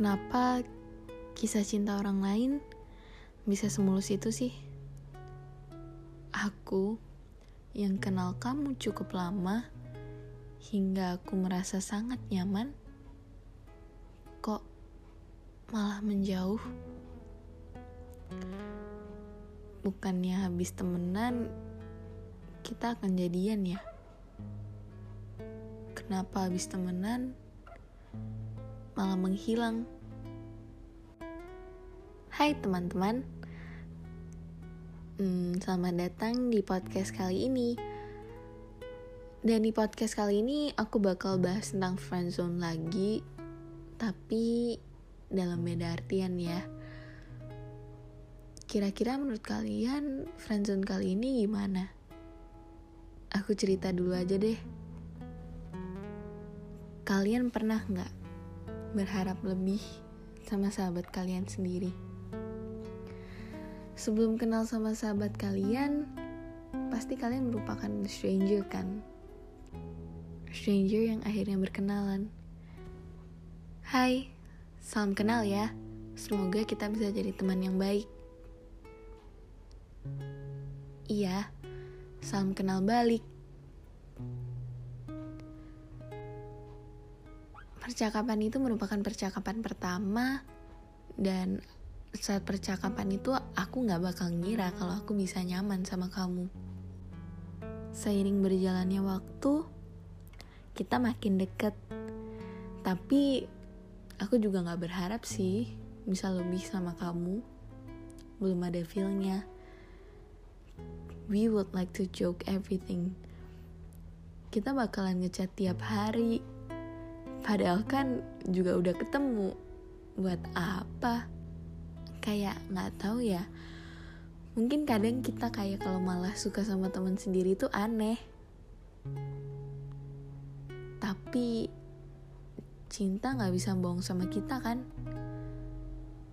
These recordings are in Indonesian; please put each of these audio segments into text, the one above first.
Kenapa kisah cinta orang lain bisa semulus itu sih? Aku yang kenal kamu cukup lama hingga aku merasa sangat nyaman, kok malah menjauh? Bukannya habis temenan kita akan jadian ya? Kenapa habis temenan malah menghilang. Hai teman-teman, hmm, selamat datang di podcast kali ini. Dan di podcast kali ini aku bakal bahas tentang friendzone lagi, tapi dalam beda artian ya. Kira-kira menurut kalian friendzone kali ini gimana? Aku cerita dulu aja deh. Kalian pernah nggak berharap lebih sama sahabat kalian sendiri. Sebelum kenal sama sahabat kalian, pasti kalian merupakan stranger kan? Stranger yang akhirnya berkenalan. Hai, salam kenal ya. Semoga kita bisa jadi teman yang baik. Iya, salam kenal balik. Percakapan itu merupakan percakapan pertama dan saat percakapan itu aku nggak bakal ngira kalau aku bisa nyaman sama kamu. Seiring berjalannya waktu, kita makin deket. Tapi aku juga nggak berharap sih bisa lebih sama kamu. Belum ada feelnya. We would like to joke everything. Kita bakalan ngechat tiap hari, Padahal kan juga udah ketemu. Buat apa? Kayak nggak tahu ya. Mungkin kadang kita kayak kalau malah suka sama teman sendiri itu aneh. Tapi cinta nggak bisa bohong sama kita kan?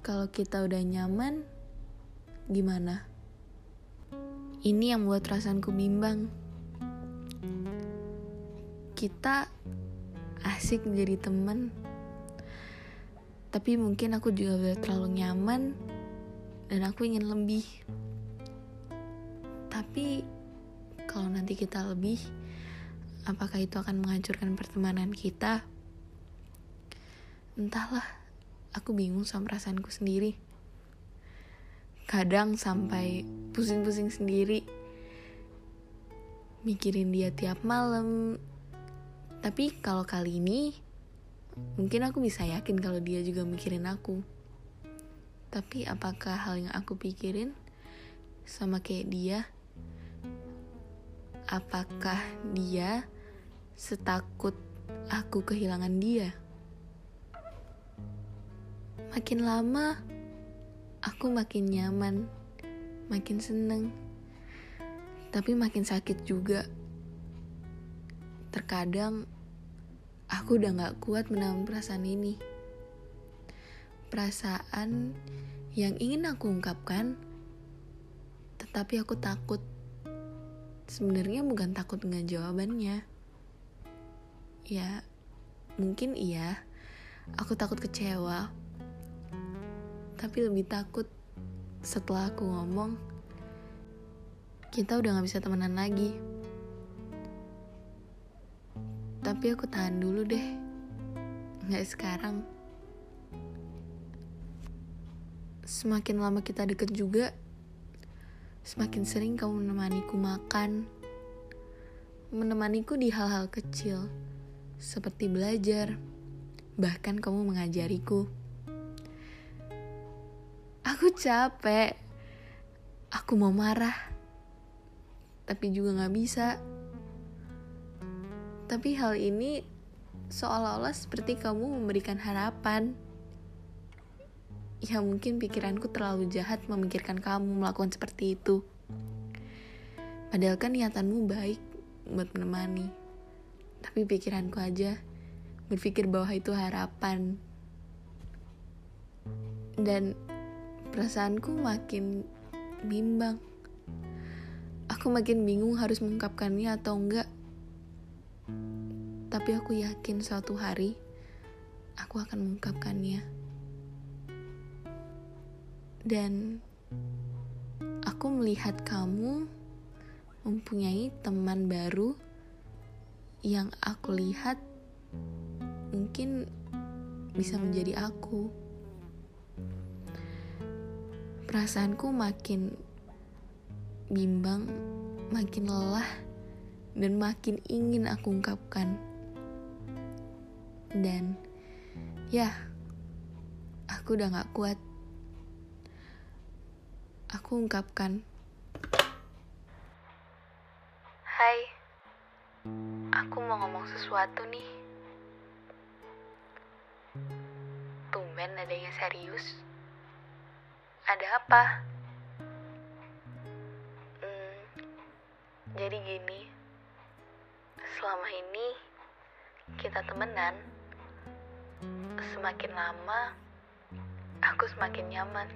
Kalau kita udah nyaman, gimana? Ini yang buat perasaanku bimbang. Kita asik jadi temen tapi mungkin aku juga udah terlalu nyaman dan aku ingin lebih. Tapi kalau nanti kita lebih apakah itu akan menghancurkan pertemanan kita? Entahlah aku bingung sama perasaanku sendiri. Kadang sampai pusing-pusing sendiri. Mikirin dia tiap malam tapi kalau kali ini mungkin aku bisa yakin kalau dia juga mikirin aku. Tapi apakah hal yang aku pikirin sama kayak dia? Apakah dia setakut aku kehilangan dia? Makin lama aku makin nyaman, makin seneng, tapi makin sakit juga terkadang aku udah gak kuat menahan perasaan ini. Perasaan yang ingin aku ungkapkan, tetapi aku takut. Sebenarnya bukan takut dengan jawabannya. Ya, mungkin iya. Aku takut kecewa. Tapi lebih takut setelah aku ngomong, kita udah gak bisa temenan lagi. Tapi aku tahan dulu deh. Nggak sekarang. Semakin lama kita deket juga, semakin sering kamu menemaniku makan. Menemaniku di hal-hal kecil, seperti belajar. Bahkan kamu mengajariku. Aku capek. Aku mau marah. Tapi juga gak bisa tapi hal ini seolah-olah seperti kamu memberikan harapan. Ya mungkin pikiranku terlalu jahat memikirkan kamu melakukan seperti itu. Padahal kan niatanmu baik buat menemani. Tapi pikiranku aja berpikir bahwa itu harapan. Dan perasaanku makin bimbang. Aku makin bingung harus mengungkapkannya atau enggak. Tapi aku yakin suatu hari aku akan mengungkapkannya. Dan aku melihat kamu mempunyai teman baru yang aku lihat mungkin bisa menjadi aku. Perasaanku makin bimbang, makin lelah, dan makin ingin aku ungkapkan. Dan ya, aku udah gak kuat. Aku ungkapkan. Hai, aku mau ngomong sesuatu nih. Tumben adanya serius. Ada apa? Hmm, jadi gini, selama ini kita temenan, semakin lama aku semakin nyaman.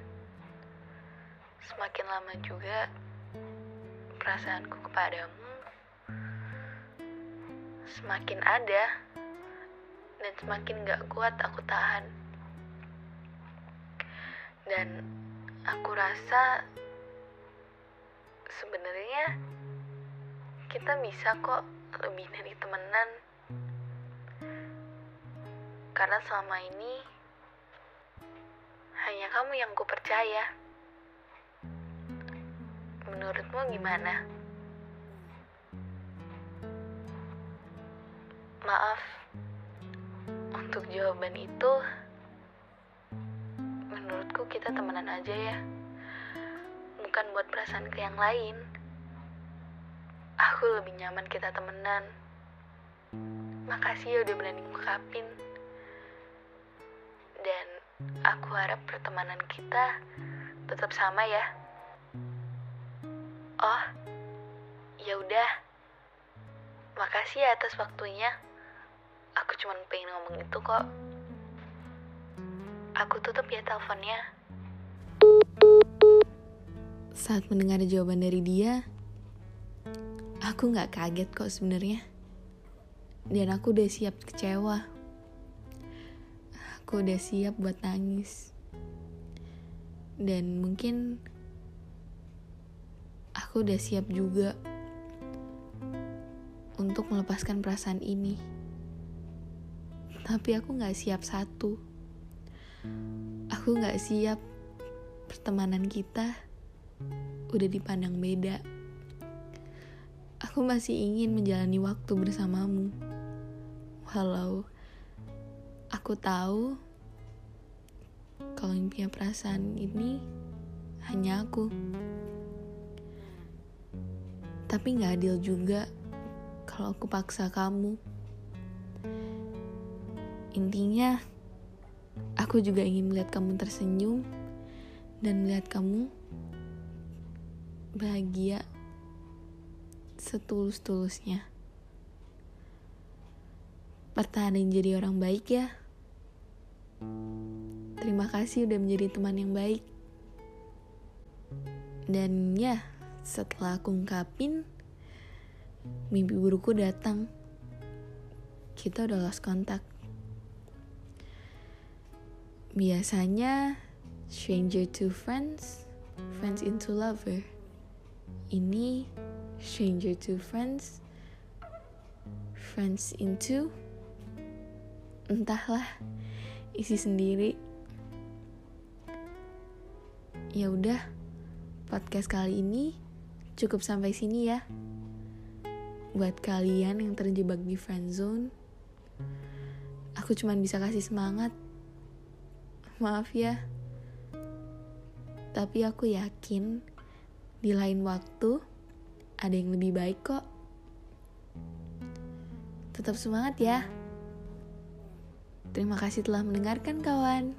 Semakin lama juga perasaanku kepadamu semakin ada dan semakin gak kuat aku tahan. Dan aku rasa sebenarnya kita bisa kok lebih dari temenan. Karena selama ini hanya kamu yang ku percaya. Menurutmu gimana? Maaf, untuk jawaban itu, menurutku kita temenan aja ya. Bukan buat perasaan ke yang lain. Aku lebih nyaman kita temenan. Makasih ya udah berani ngungkapin. Aku harap pertemanan kita tetap sama ya. Oh, ya udah. Makasih ya atas waktunya. Aku cuma pengen ngomong itu kok. Aku tutup ya teleponnya. Saat mendengar jawaban dari dia, aku nggak kaget kok sebenarnya. Dan aku udah siap kecewa. Aku udah siap buat nangis. Dan mungkin aku udah siap juga untuk melepaskan perasaan ini. Tapi aku gak siap satu. Aku gak siap pertemanan kita udah dipandang beda. Aku masih ingin menjalani waktu bersamamu. Walau aku tahu kalau yang punya perasaan ini hanya aku. Tapi gak adil juga kalau aku paksa kamu. Intinya, aku juga ingin melihat kamu tersenyum dan melihat kamu bahagia setulus-tulusnya. Pertahanin jadi orang baik ya. Terima kasih udah menjadi teman yang baik. Dan ya, setelah aku ungkapin, mimpi burukku datang. Kita udah lost kontak. Biasanya, stranger to friends, friends into lover. Ini, stranger to friends, friends into entahlah isi sendiri. Ya udah podcast kali ini cukup sampai sini ya. Buat kalian yang terjebak di friendzone aku cuma bisa kasih semangat. Maaf ya. Tapi aku yakin di lain waktu ada yang lebih baik kok. Tetap semangat ya Terima kasih telah mendengarkan, kawan.